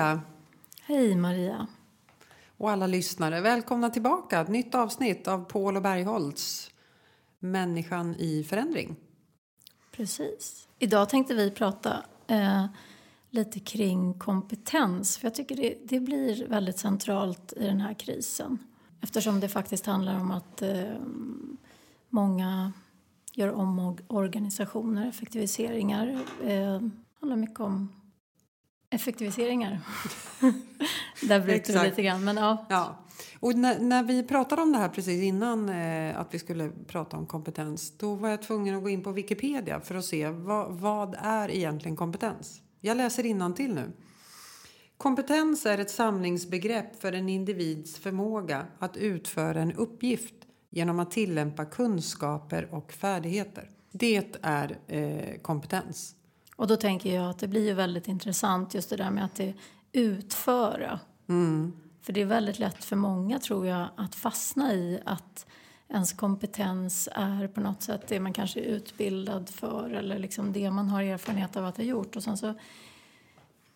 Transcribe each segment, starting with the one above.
Andrea! Hej Maria! Och alla lyssnare, välkomna tillbaka. Ett nytt avsnitt av Paul och Bergholtz Människan i förändring. Precis. Idag tänkte vi prata eh, lite kring kompetens. För jag tycker det, det, blir väldigt centralt i den här krisen. Eftersom det faktiskt handlar om att eh, många gör om organisationer, effektiviseringar. Eh, handlar mycket om effektiviseringar. Där bryter vi lite grann. Men ja. ja. Och när, när, vi pratade om det här precis innan eh, att vi skulle prata om kompetens då var jag tvungen att gå in på Wikipedia för att se vad, vad är egentligen kompetens. Jag läser till nu. Kompetens är ett samlingsbegrepp för en individs förmåga att utföra en uppgift genom att tillämpa kunskaper och färdigheter. Det är eh, kompetens. Och då tänker jag att det blir ju väldigt intressant just det där med att det utföra. Mm. För det är väldigt lätt för många tror jag att fastna i att ens kompetens är på något sätt det man kanske är utbildad för eller liksom det man har erfarenhet av att ha gjort. Och sen så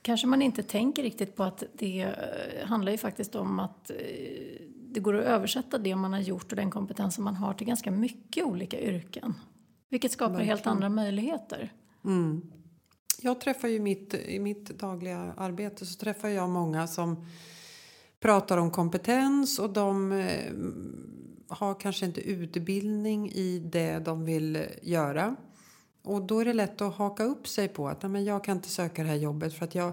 kanske man inte tänker riktigt på att det eh, handlar ju faktiskt om att eh, det går att översätta det man har gjort och den kompetensen man har till ganska mycket olika yrken. Vilket skapar Verkligen. helt andra möjligheter. Mm. Jag träffar ju mitt, i mitt dagliga arbete så träffar jag många som pratar om kompetens och de eh, har kanske inte utbildning i det de vill göra. Och då är det lätt att haka upp sig på att men jag kan inte söka det här jobbet för att jag,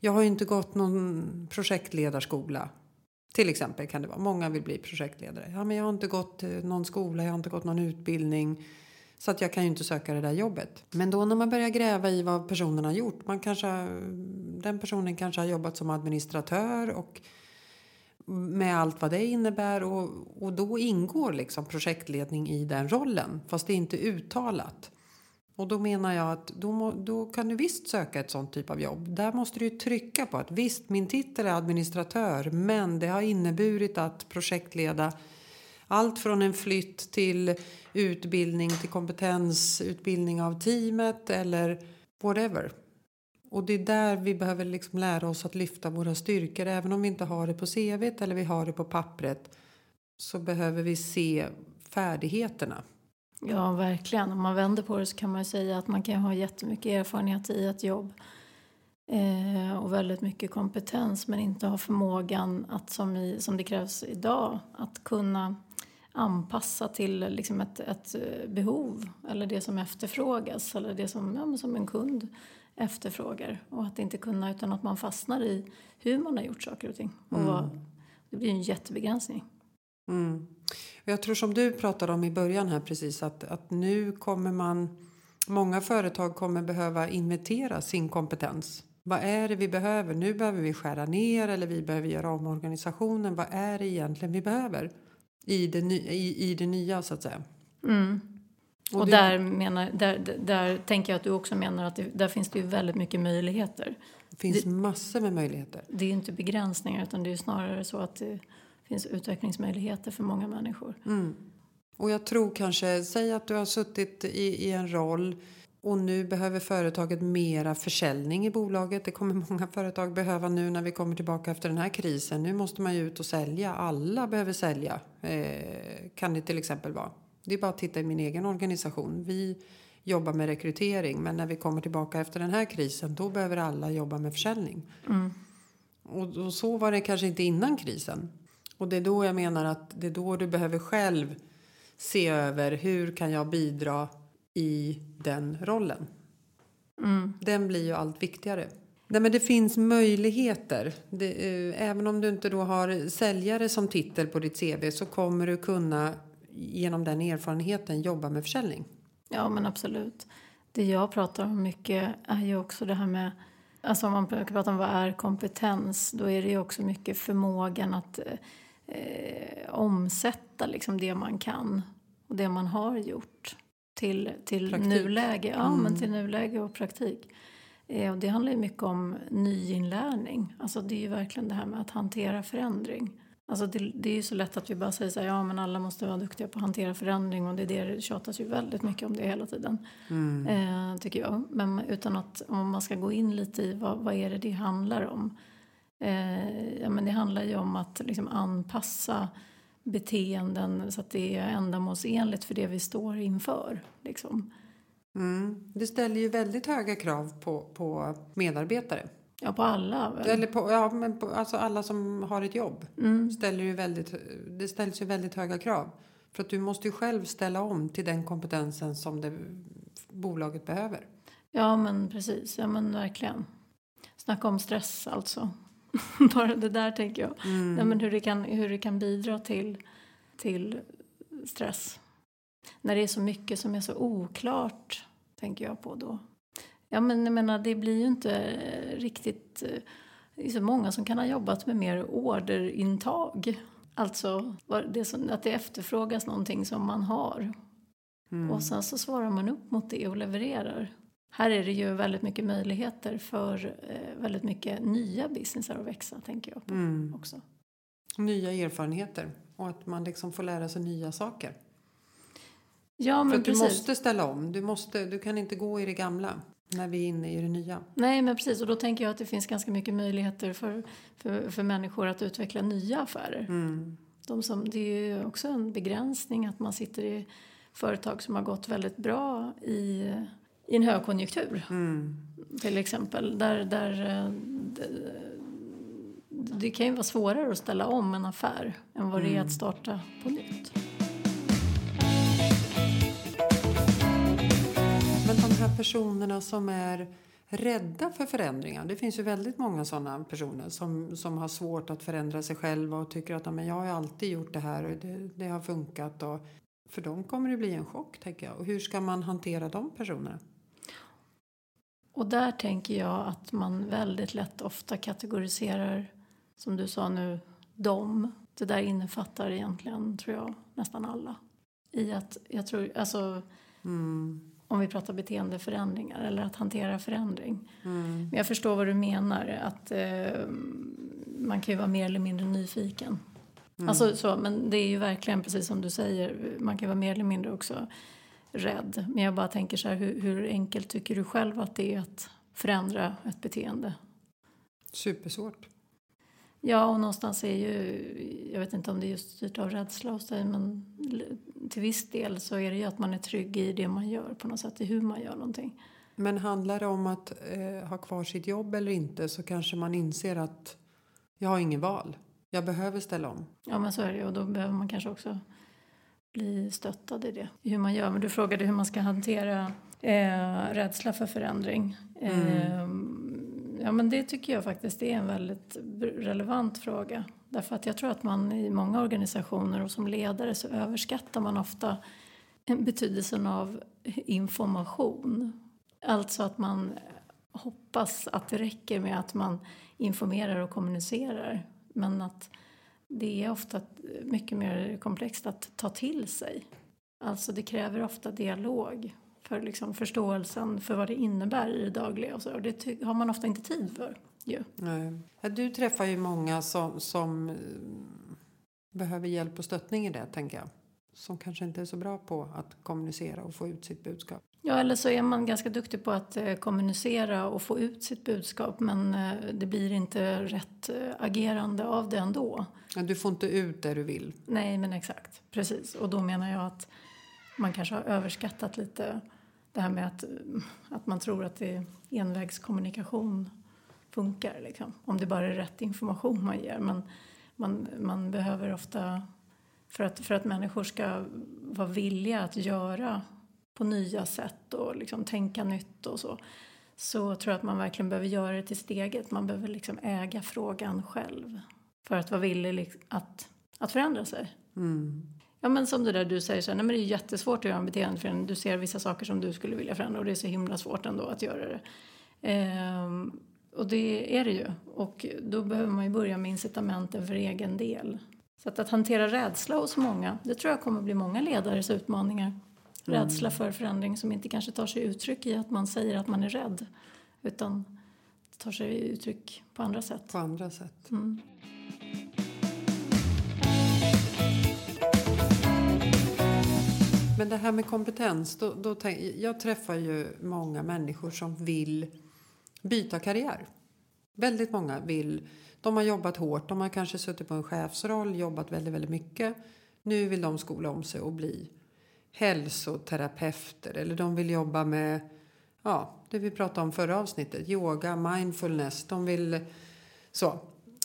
jag har inte gått någon projektledarskola. Till exempel kan det vara. Många vill bli projektledare. Ja, men jag har inte gått eh, någon skola, jag har inte gått någon utbildning. Så att jag kan ju inte söka det där jobbet. Men då när man börjar gräva i vad personen har gjort. Man kanske, den personen kanske har jobbat som administratör och med allt vad det innebär. Och, och då ingår liksom projektledning i den rollen. Fast det är inte uttalat. Och då menar jag att då, må, då kan du visst söka ett sånt typ av jobb. Där måste du trycka på att visst, min titel är administratör, men det har inneburit att projektleda allt från en flytt till utbildning till kompetensutbildning av teamet eller whatever. Och det är där vi behöver liksom lära oss att lyfta våra styrkor. Även om vi inte har det på cv eller vi har det på pappret så behöver vi se färdigheterna. Ja, verkligen. Om man vänder på det så kan man säga att man kan ha jättemycket erfarenhet i ett jobb eh, och väldigt mycket kompetens men inte ha förmågan att som, i, som det krävs idag att kunna anpassa till liksom ett, ett behov eller det som efterfrågas eller det som, ja, som en kund efterfrågar. Och att inte kunna utan att man fastnar i hur man har gjort saker och ting. Och vad, mm. det blir en jättebegränsning. Mm. Jag tror som du pratade om i början här precis att, att nu kommer man Många företag kommer behöva inventera sin kompetens. Vad är det vi behöver? Nu behöver vi skära ner eller vi behöver göra om organisationen. Vad är det egentligen vi behöver i det, i, i det nya så att säga? Mm. Och, och det... där, menar, där, där, där tänker jag att du också menar att det, där finns det ju väldigt mycket möjligheter. Det finns det, massor med möjligheter. Det är inte begränsningar utan det är snarare så att det finns utvecklingsmöjligheter för många människor. Mm. Och jag tror kanske, säg att du har suttit i, i en roll och nu behöver företaget mera försäljning i bolaget. Det kommer många företag behöva nu när vi kommer tillbaka efter den här krisen. Nu måste man ju ut och sälja. Alla behöver sälja. Eh, kan det till exempel vara. Det är bara att titta i min egen organisation. Vi jobbar med rekrytering men när vi kommer tillbaka efter den här krisen då behöver alla jobba med försäljning. Mm. Och, och, så var det kanske inte innan krisen. Och det är då jag menar att det är då du behöver själv se över hur kan jag bidra i den rollen. Mm. Den blir ju allt viktigare. Nej, men det finns möjligheter. Det, eh, även om du inte då har säljare som titel på ditt CV så kommer du kunna genom den erfarenheten jobba med försäljning. Ja, men absolut. Det jag pratar om mycket är ju också det här med Alltså om man pratar om vad är kompetens, då är det ju också mycket förmågan att eh, omsätta liksom det man kan och det man har gjort till, till nuläge. Ja, mm. men till nuläge och praktik. Eh, och det handlar ju mycket om nyinlärning. Alltså det är ju verkligen det här med att hantera förändring. Alltså det, det är ju så lätt att vi bara säger så här, ja men alla måste vara duktiga på att hantera förändring och det, är det, det tjatas ju väldigt mycket om det hela tiden. Mm. Eh, tycker jag. Men utan att om man ska gå in lite i vad, vad är det det handlar om. Eh, ja, men det handlar ju om att liksom anpassa beteenden så att det är ändamålsenligt för det vi står inför. Liksom. Mm. Det ställer ju väldigt höga krav på, på medarbetare. Ja, på alla väl? Eller på, ja, men på, alltså alla som har ett jobb. Mm. Ställer ju väldigt, det ställs ju väldigt höga krav. För att du måste ju själv ställa om till den kompetensen som det, bolaget behöver. Ja, men precis. Ja, men verkligen. Snacka om stress alltså. Bara det där tänker jag. Mm. Ja, men hur, det kan, hur det kan bidra till, till stress. När det är så mycket som är så oklart, tänker jag på då. Ja, men jag menar, det blir ju inte eh, riktigt... eh, Det är så många som kan ha jobbat med mer orderintag. Alltså det som, att det efterfrågas någonting som man har. Mm. Och sen så svarar man upp mot det och levererar. Här är det ju väldigt mycket möjligheter för eh, väldigt mycket nya businessar att växa, tänker jag på Mm. också. Nya erfarenheter och att man liksom får lära sig nya saker. Ja, För men att du precis. måste ställa om. Du, måste, du kan inte gå i det gamla när vi är inne i det nya. Nej, men precis. Och då tänker jag att det finns ganska mycket möjligheter för, för, för människor att utveckla nya affärer. Mm. De som, det är ju också en begränsning att man sitter i företag som har gått väldigt bra i, i en högkonjunktur. Mm. till exempel. Där, där, eh, det, det kan ju vara svårare att ställa om en affär än vad det är att starta på nytt. Men de här personerna som är rädda för förändringar. Det finns ju väldigt många sådana personer som, som har svårt att förändra sig själva och tycker att "Ja, men jag har alltid gjort det här och det, det har funkat. Och, för dem kommer det bli en chock, tänker jag. Och hur ska man hantera de personerna? Och där tänker jag att man väldigt lätt ofta kategoriserar, som du sa nu, dem. Det där innefattar egentligen, tror jag, nästan alla. I att, jag tror, alltså Mm. om vi pratar beteendeförändringar eller att hantera förändring. Mm. Men jag förstår vad du menar, att eh, man kan ju vara mer eller mindre nyfiken. Mm. Alltså, så, men det är ju verkligen precis som du säger, man kan vara mer eller mindre också rädd. Men jag bara tänker så här, hur, hur enkelt tycker du själv att det är att förändra ett beteende? Supersvårt. Ja, och någonstans är ju, jag vet inte om det är just styrt av rädsla hos dig, men till viss del så är det ju att man är trygg i det man gör på något sätt, i hur man gör någonting. Men handlar det om att eh, ha kvar sitt jobb eller inte så kanske man inser att jag har ingen val. Jag behöver ställa om. Ja, men så är det och då behöver man kanske också bli stöttad i det, hur man gör. Men du frågade hur man ska hantera eh, rädsla för förändring. Eh, ja, men det tycker jag faktiskt är en väldigt relevant fråga. Därför att jag tror att man i många organisationer och som ledare så överskattar man ofta betydelsen av information. Alltså att man hoppas att det räcker med att man informerar och kommunicerar. Men att det är ofta mycket mer komplext att ta till sig. Alltså det kräver ofta dialog för liksom förståelsen för vad det innebär i det dagliga. Och så. Och det har man ofta inte tid för. Ju. Nej. Du träffar ju många som, som eh, behöver hjälp och stöttning i det, tänker jag. Som kanske inte är så bra på att kommunicera och få ut sitt budskap. Ja, eller så är man ganska duktig på att eh, kommunicera och få ut sitt budskap men eh, det blir inte rätt eh, agerande av det ändå. Ja, Du får inte ut det du vill. Nej, men exakt. Precis. Och då menar jag att man kanske har överskattat lite det här med att, att man tror att det envägskommunikation funkar. Liksom. Om det bara är rätt information man ger. Men man, man behöver ofta, för att, för att människor ska vara villiga att göra på nya sätt och liksom tänka nytt och så. Så tror jag att man verkligen behöver göra det till steget. Man behöver liksom äga frågan själv. För att vara villig att, att förändra sig. Mm. Ja men som det där du säger så här, nej, men det är jättesvårt att göra en beteendeförändring. Du ser vissa saker som du skulle vilja förändra och det är så himla svårt ändå att göra det. Ehm, och det är det ju. Och då behöver man ju börja med incitamenten för egen del. Så att, att hantera rädsla hos många, det tror jag kommer bli många ledares utmaningar. Mm. Rädsla för förändring som inte kanske tar sig uttryck i att man säger att man är rädd utan tar sig uttryck på andra sätt. På andra sätt. Mm. Men det här med kompetens, då, då jag träffar ju många människor som vill byta karriär. Väldigt många vill, de har jobbat hårt, de har kanske suttit på en chefsroll, jobbat väldigt, väldigt mycket. Nu vill de skola om sig och bli hälsoterapeuter eller de vill jobba med ja, det vi pratade om förra avsnittet, yoga, mindfulness, de vill så.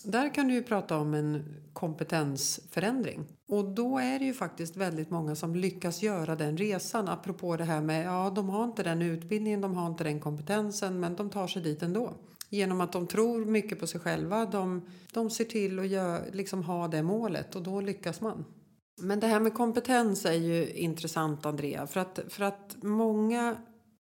Där kan du ju prata om en kompetensförändring. Och då är det ju faktiskt väldigt många som lyckas göra den resan. Apropå det här med, ja de har inte den utbildningen, de har inte den kompetensen men de tar sig dit ändå. Genom att de tror mycket på sig själva, de, de ser till att gör, liksom ha det målet och då lyckas man. Men det här med kompetens är ju intressant Andrea för att, för att många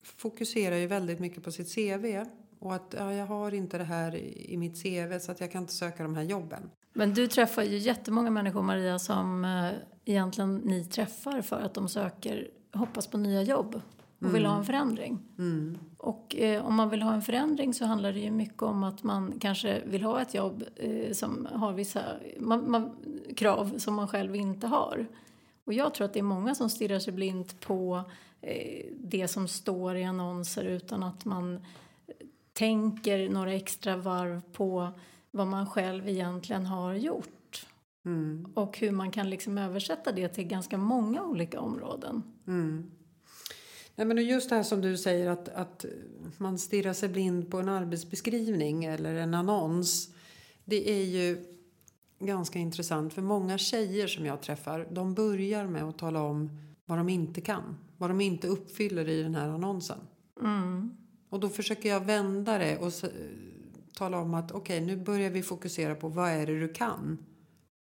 fokuserar ju väldigt mycket på sitt CV och att ja, jag har inte det här i mitt CV så att jag kan inte söka de här jobben. Men du träffar ju jättemånga människor Maria som eh, egentligen ni träffar för att de söker, hoppas på nya jobb och vill ha en mm. förändring. Mm. Och eh, om man vill ha en förändring så handlar det ju mycket om att man kanske vill ha ett jobb eh, som har vissa man, man, krav som man själv inte har. Och jag tror att det är många som stirrar sig blint på eh, det som står i annonser utan att man tänker några extra varv på vad man själv egentligen har gjort. Mm. Och hur man kan liksom översätta det till ganska många olika områden. Mm. Nej, men just det här som du säger att, att man stirrar sig blind på en arbetsbeskrivning eller en annons. Det är ju ganska intressant för många tjejer som jag träffar de börjar med att tala om vad de inte kan. Vad de inte uppfyller i den här annonsen. Mm. Och då försöker jag vända det och tala om att okej, okay, nu börjar vi fokusera på vad är det du kan.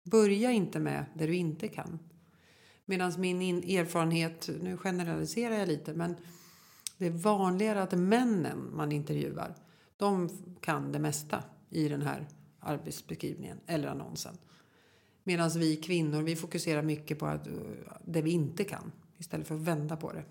Börja inte med det du inte kan. Medan min erfarenhet, nu generaliserar jag lite, men det är vanligare att männen man intervjuar, de kan det mesta i den här arbetsbeskrivningen eller annonsen. Medan vi kvinnor, vi fokuserar mycket på att, det vi inte kan istället för att vända på det.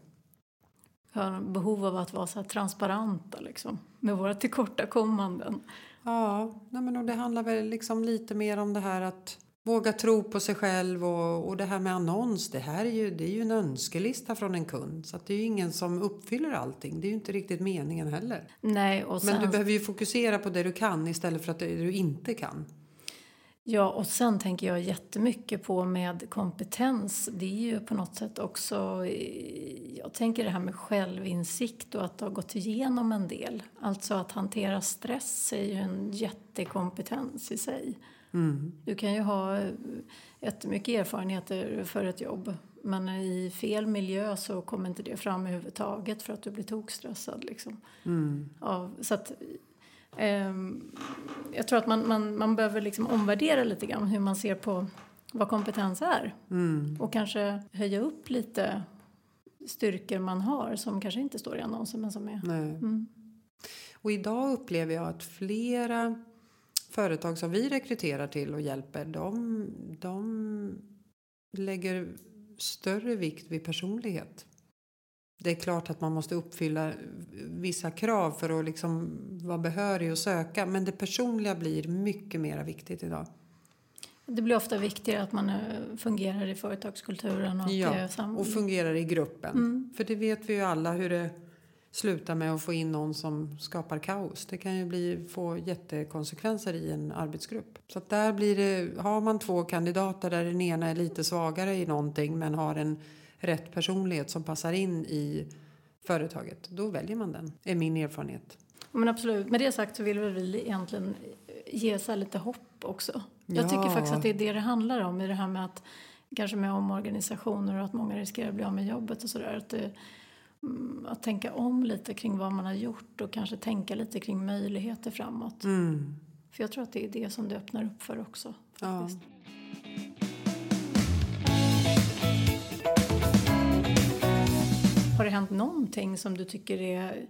Har behov av att vara så transparenta liksom, med våra tillkortakommanden. Ja, nej men och det handlar väl liksom lite mer om det här att våga tro på sig själv och, och det här med annons. Det här är ju, det är ju en önskelista från en kund så det är ingen som uppfyller allting. Det är ju inte riktigt meningen heller. Nej, och sen... Men du behöver ju fokusera på det du kan istället för att det du inte kan. Ja, och sen tänker jag jättemycket på med kompetens. Det är ju på något sätt också, jag tänker det här med självinsikt och att ha gått igenom en del. Alltså att hantera stress är ju en jättekompetens i sig. Mm. Du kan ju ha jättemycket erfarenheter för ett jobb men i fel miljö så kommer inte det fram överhuvudtaget för att du blir tokstressad. Liksom. Mm. Av, så att, um, jag tror att man, man, man behöver liksom omvärdera lite grann hur man ser på vad kompetens är. Mm. Och kanske höja upp lite styrkor man har som kanske inte står i annonsen men som är... Mm. Och idag upplever jag att flera företag som vi rekryterar till och hjälper de, de lägger större vikt vid personlighet. Det är klart att man måste uppfylla vissa krav för att liksom vara behörig att söka men det personliga blir mycket mer viktigt idag. Det blir ofta viktigare att man eh, fungerar i företagskulturen och, ja, och fungerar i gruppen. Mm. För det vet vi ju alla hur det sluta med att få in någon som skapar kaos. Det kan ju bli, få jättekonsekvenser i en arbetsgrupp. Så att där blir det, har man två kandidater där den ena är lite svagare i någonting men har en rätt personlighet som passar in i företaget, då väljer man den, är min erfarenhet. Men absolut, med det sagt så vill vi egentligen ge så lite hopp också. Jag tycker faktiskt att det är det det handlar om i det här med att kanske med omorganisationer och att många riskerar att bli av med jobbet och sådär. Att det, att tänka om lite kring vad man har gjort och kanske tänka lite kring möjligheter framåt. Mm. För jag tror att det är det som det öppnar upp för också. Faktiskt. Ja. Har det hänt någonting som du tycker är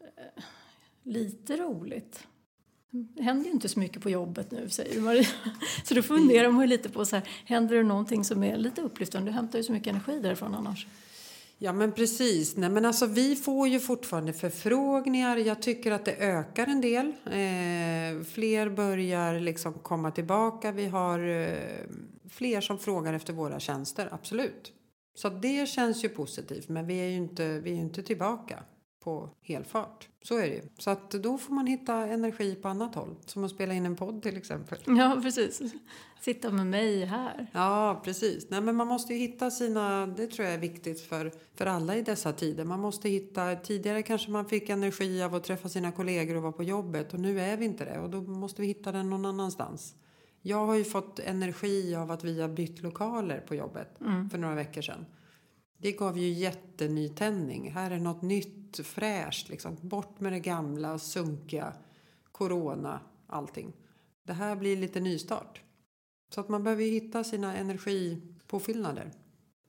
eh, lite roligt? Det händer ju inte så mycket på jobbet nu, säger Maria. Så då funderar man ju lite på så här, händer det någonting som är lite upplyftande? Du hämtar ju så mycket energi därifrån annars. Ja men precis. Nej, men alltså, vi får ju fortfarande förfrågningar. Jag tycker att det ökar en del. Eh, fler börjar liksom komma tillbaka. Vi har eh, fler som frågar efter våra tjänster, absolut. Så det känns ju positivt, men vi är ju inte, vi är inte tillbaka på helfart. Så är det ju. Så att då får man hitta energi på annat håll. Som att spela in en podd till exempel. Ja, precis. Sitta med mig här. Ja, precis. Nej, men man måste ju hitta sina... Det tror jag är viktigt för, för alla i dessa tider. Man måste hitta... Tidigare kanske man fick energi av att träffa sina kollegor och vara på jobbet. Och nu är vi inte det. Och då måste vi hitta den någon annanstans. Jag har ju fått energi av att vi har bytt lokaler på jobbet Mm. för några veckor sedan. Det gav ju jättenytändning. Här är något nytt, fräscht. Liksom. Bort med det gamla, sunkiga, corona, allting. Det här blir lite nystart. Så att man behöver hitta sina energipåfyllnader.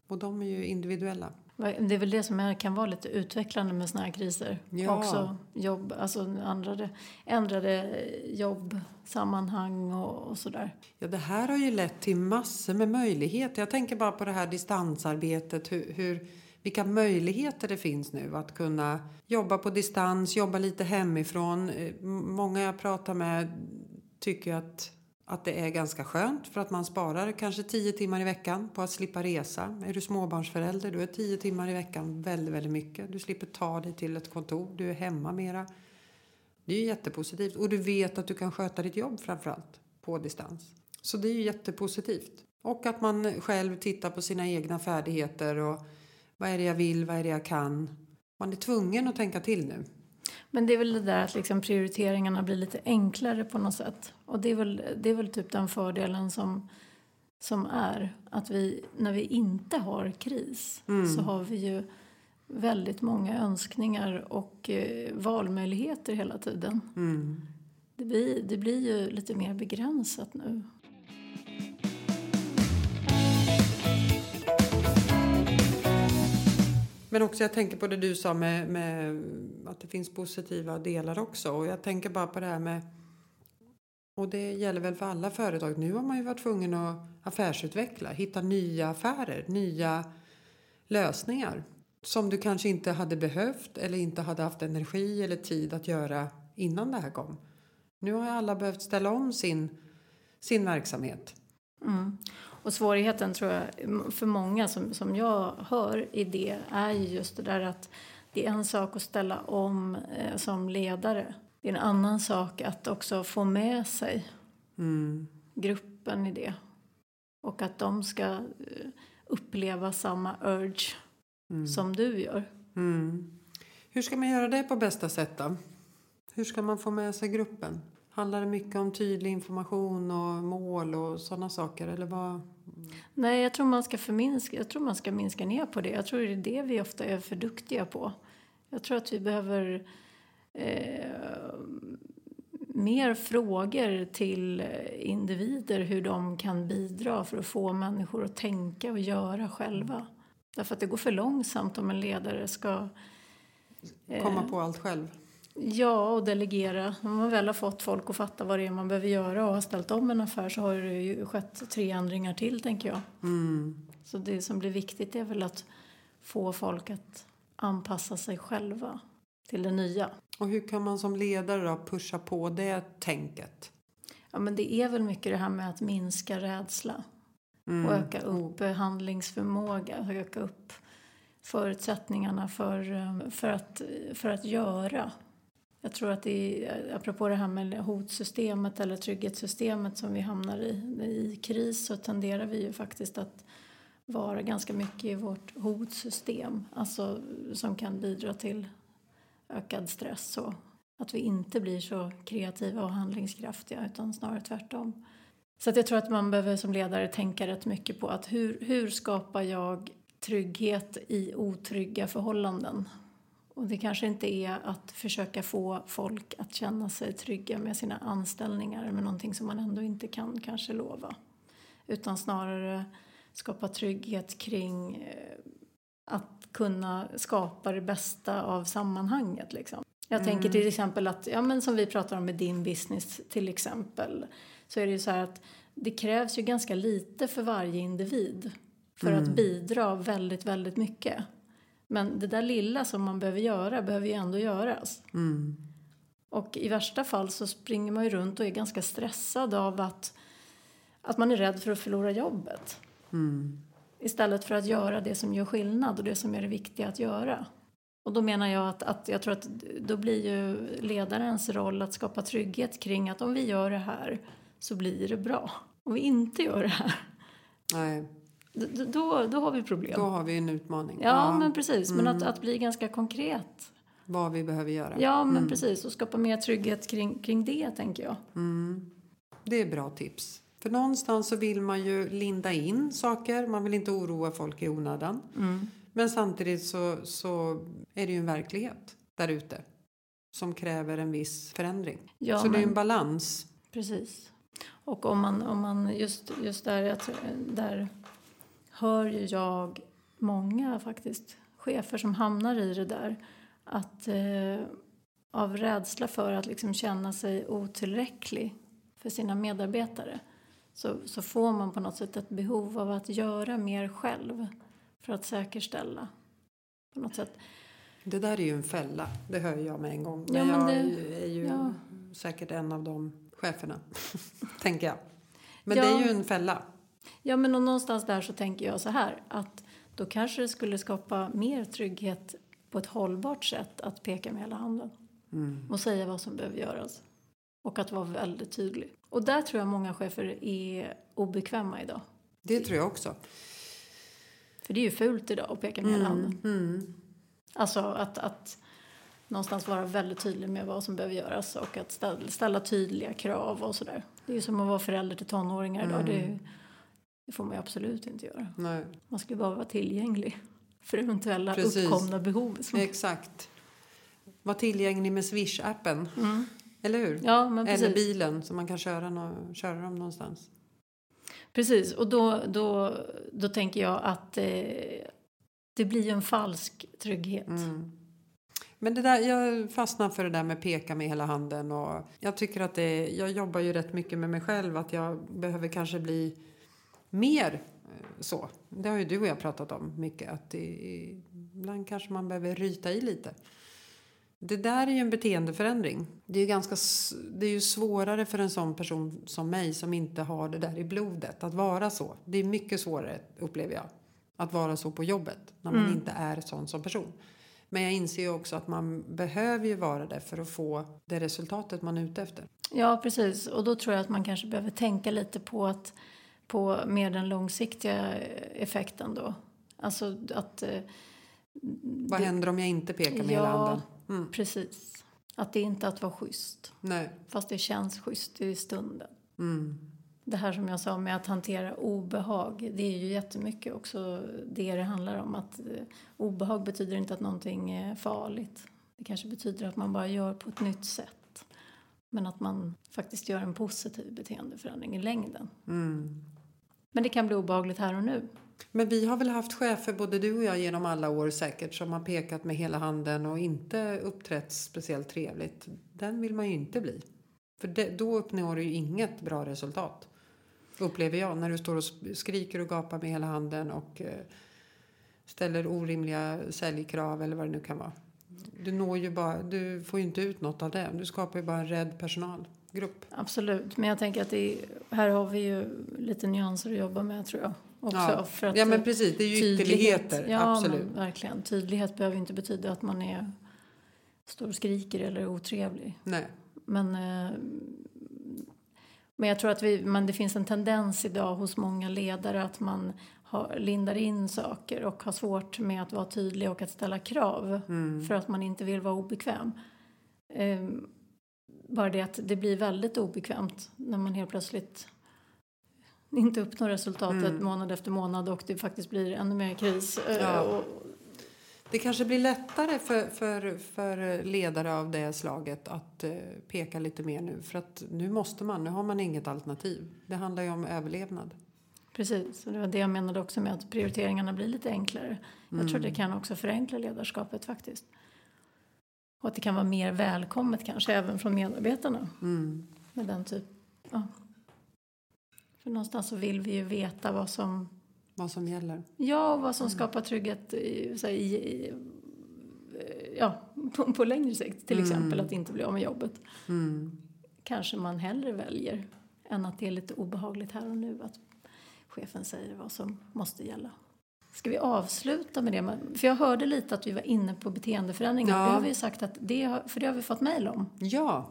Och de är ju individuella. Det är väl det som är, kan vara lite utvecklande med såna här kriser. Ja. Också jobb, alltså ändrade, ändrade jobbsammanhang och, och sådär. Ja, det här har ju lett till massor med möjligheter. Jag tänker bara på det här distansarbetet. Hur, hur, vilka möjligheter det finns nu att kunna jobba på distans, jobba lite hemifrån. Eh, Många jag pratar med tycker att, att det är ganska skönt för att man sparar kanske 10 timmar i veckan på att slippa resa. Är du småbarnsförälder då är 10 timmar i veckan väldigt, väldigt mycket. Du slipper ta dig till ett kontor, du är hemma mera. Det är ju jättepositivt. Och du vet att du kan sköta ditt jobb framförallt på distans. Så det är ju jättepositivt. Och att man själv tittar på sina egna färdigheter och vad är det jag vill, vad är det jag kan. Man är tvungen att tänka till nu. Men det är väl det där att liksom prioriteringarna blir lite enklare på något sätt. Och det är väl, det är väl typ den fördelen som, som är att vi, när vi inte har kris så har vi ju väldigt många önskningar och eh, valmöjligheter hela tiden. Det, blir, det blir ju lite mer begränsat nu. Men också jag tänker på det du sa med, med att det finns positiva delar också. Och jag tänker bara på det här med och det gäller väl för alla företag. Nu har man ju varit tvungen att affärsutveckla, hitta nya affärer, nya lösningar som du kanske inte hade behövt eller inte hade haft energi eller tid att göra innan det här kom. Nu har alla behövt ställa om sin, sin verksamhet. Mm. Och svårigheten tror jag för många som, som jag hör i det är ju just det där att det är en sak att ställa om eh, som ledare. Det är en annan sak att också få med sig Mm. gruppen i det. Och att de ska eh, uppleva samma urge som du gör. Mm. Hur ska man göra det på bästa sätt då? Hur ska man få med sig gruppen? Handlar det mycket om tydlig information och mål och sådana saker? Eller vad? Nej, jag tror man ska förminska, jag tror man ska minska ner på det. Jag tror det är det vi ofta är för duktiga på. Jag tror att vi behöver eh, mer frågor till individer hur de kan bidra för att få människor att tänka och göra själva. Därför att det går för långsamt om en ledare ska Komma på allt själv? Ja, och delegera. Om man väl har fått folk att fatta vad det är man behöver göra och har ställt om en affär så har det ju skett tre ändringar till, tänker jag. Mm. Så det som blir viktigt är väl att få folk att anpassa sig själva till det nya. Och hur kan man som ledare då pusha på det tänket? Ja, men det är väl mycket det här med att minska rädsla Mm. och öka upp handlingsförmåga, öka upp förutsättningarna för, eh, för, att, för att göra. Jag tror att det är, apropå det här med hotsystemet eller trygghetssystemet som vi hamnar i, i kris så tenderar vi ju faktiskt att vara ganska mycket i vårt hotsystem, alltså som kan bidra till ökad stress och att vi inte blir så kreativa och handlingskraftiga utan snarare tvärtom. Så att jag tror att man behöver som ledare tänka rätt mycket på att hur, hur skapar jag trygghet i otrygga förhållanden? Och det kanske inte är att försöka få folk att känna sig trygga med sina anställningar med någonting som man ändå inte kan kanske lova. Utan snarare skapa trygghet kring eh, att kunna skapa det bästa av sammanhanget. Liksom. Jag tänker till exempel att, ja men som vi pratar om med din business till exempel, så är det ju så här att det krävs ju ganska lite för varje individ för att bidra väldigt, väldigt mycket. Men det där lilla som man behöver göra behöver ju ändå göras. Mm. Och i värsta fall så springer man ju runt och är ganska stressad av att, att man är rädd för att förlora jobbet. Mm. Istället för att göra det som gör skillnad och det som är det viktiga att göra. Och då menar jag att, att jag tror att då blir ju ledarens roll att skapa trygghet kring att om vi gör det här så blir det bra. Om vi inte gör det här, Nej, då, då, har vi problem. då har vi en utmaning. Ja, men precis. Men Mm. att, att bli ganska konkret. Vad vi behöver göra. Ja, men precis. Och skapa mer trygghet kring, kring det, tänker jag. Det är bra tips. För någonstans så vill man ju linda in saker. Man vill inte oroa folk i onödan. Mm. Men samtidigt så, så är det ju en verklighet där ute. Som kräver en viss förändring. Ja, så det är ju men- en balans. Precis. Och om man, om man just, just där, där hör ju jag många faktiskt chefer som hamnar i det där. Att eh, av rädsla för att liksom känna sig otillräcklig för sina medarbetare så, så får man på något sätt ett behov av att göra mer själv för att säkerställa på något sätt. Det där är ju en fälla. Det hör jag med en gång. Ja, Men, men jag det- är ju ja. säkert en av de cheferna. Tänker jag. Men Ja. det är ju en fälla. Ja, men någonstans där så tänker jag så här att då kanske det skulle skapa mer trygghet på ett hållbart sätt att peka med hela handen Mm. och säga vad som behöver göras och att vara väldigt tydlig. Och där tror jag många chefer är obekväma idag. Det tror jag också. För det är ju fult idag att peka med hela handen. Mm. Alltså att, att någonstans vara väldigt tydlig med vad som behöver göras och att ställa, ställa tydliga krav och sådär. Det är ju som att vara förälder till tonåringar idag. Det, det får man ju absolut inte göra. Nej, Man ska ju bara vara tillgänglig för eventuella Precis. uppkomna behov. Exakt. Var tillgänglig med Swish-appen. mm. Eller hur? Ja, men Eller precis. bilen så man kan köra, nå- köra dem någonstans. precis. Och då, då, då tänker jag att eh, det blir en falsk trygghet. Mm. Men det där, jag fastnar för det där med peka med hela handen. Och jag tycker att det, jag jobbar ju rätt mycket med mig själv. Att jag behöver kanske bli mer eh, så. Det har ju du och jag pratat om mycket. Att det, ibland kanske man behöver ryta i lite. Det där är ju en beteendeförändring. Det är ju, ganska, det är ju svårare för en sån person som mig som inte har det där i blodet att vara så. Det är mycket svårare upplever jag. Att vara så på jobbet när man inte är sån som person. Men jag inser ju också att man behöver ju vara det för att få det resultatet man är ute efter. Ja, precis. Och då tror jag att man kanske behöver tänka lite på att på mer den långsiktiga effekten då. Alltså att... eh, Vad händer om jag inte pekar med hela Ja. handen? Mm. Precis. Att det inte är att vara schysst. Nej. Fast det känns schysst i stunden. Mm. Det här som jag sa med att hantera obehag, det är ju jättemycket också det det handlar om. Att eh, obehag betyder inte att någonting är farligt. Det kanske betyder att man bara gör på ett nytt sätt. Men att man faktiskt gör en positiv beteendeförändring i längden. Mm. Men det kan bli obehagligt här och nu. Men vi har väl haft chefer, både du och jag, genom alla år säkert som har pekat med hela handen och inte uppträtt speciellt trevligt. Den vill man ju inte bli. För det, då uppnår du ju inget bra resultat. Upplever jag, när du står och skriker och gapar med hela handen och eh, ställer orimliga säljkrav eller vad det nu kan vara. Du, når ju bara, du får ju inte ut något av det. Du skapar ju bara en rädd personalgrupp. Absolut, men jag tänker att är, här har vi ju lite nyanser att jobba med tror jag. Också Ja. för att, ja men precis, det är ju ytterligheter. Ja, absolut. Men verkligen. Tydlighet behöver inte betyda att man är står och skriker eller är otrevlig. Nej. Men, eh, men jag tror att vi, men det finns en tendens idag hos många ledare att man har, lindar in saker och har svårt med att vara tydlig och att ställa krav Mm. för att man inte vill vara obekväm. Eh, bara det att det blir väldigt obekvämt när man helt plötsligt inte uppnår resultatet Mm. månad efter månad och det faktiskt blir ännu mer kris. Eh, Ja. Det kanske blir lättare för, för, för ledare av det slaget att eh, peka lite mer nu. För att nu måste man, nu har man inget alternativ. Det handlar ju om överlevnad. Precis, och det var det jag menade också med att prioriteringarna blir lite enklare. Jag tror det kan också förenkla ledarskapet faktiskt. Och att det kan vara mer välkommet kanske även från medarbetarna Mm. med den typ. Ja. För någonstans så vill vi ju veta vad som, Vad som gäller. ja, och vad som skapar trygghet i, här, i, i, ja, på, på längre sikt. Till exempel att inte bli av med jobbet. Mm. Kanske man hellre väljer än att det är lite obehagligt här och nu att chefen säger vad som måste gälla. Ska vi avsluta med det? För jag hörde lite att vi var inne på beteendeförändringar. Ja. Det har vi sagt att det, har- för det har vi fått mejl om Ja,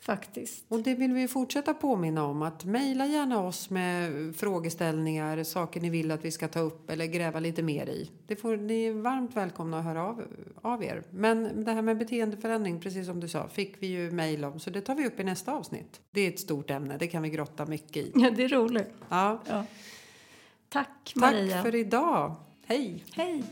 faktiskt. och det vill vi fortsätta påminna om. att Mejla gärna oss med frågeställningar, saker ni vill att vi ska ta upp eller gräva lite mer i. Det får, ni är varmt välkomna att höra av, av er. Men det här med beteendeförändring, precis som du sa, fick vi ju mejl om. Så det tar vi upp i nästa avsnitt. Det är ett stort ämne, det kan vi grotta mycket i. Ja, det är roligt. Ja. Ja. Tack Tack Maria. för idag. Hej! Hej!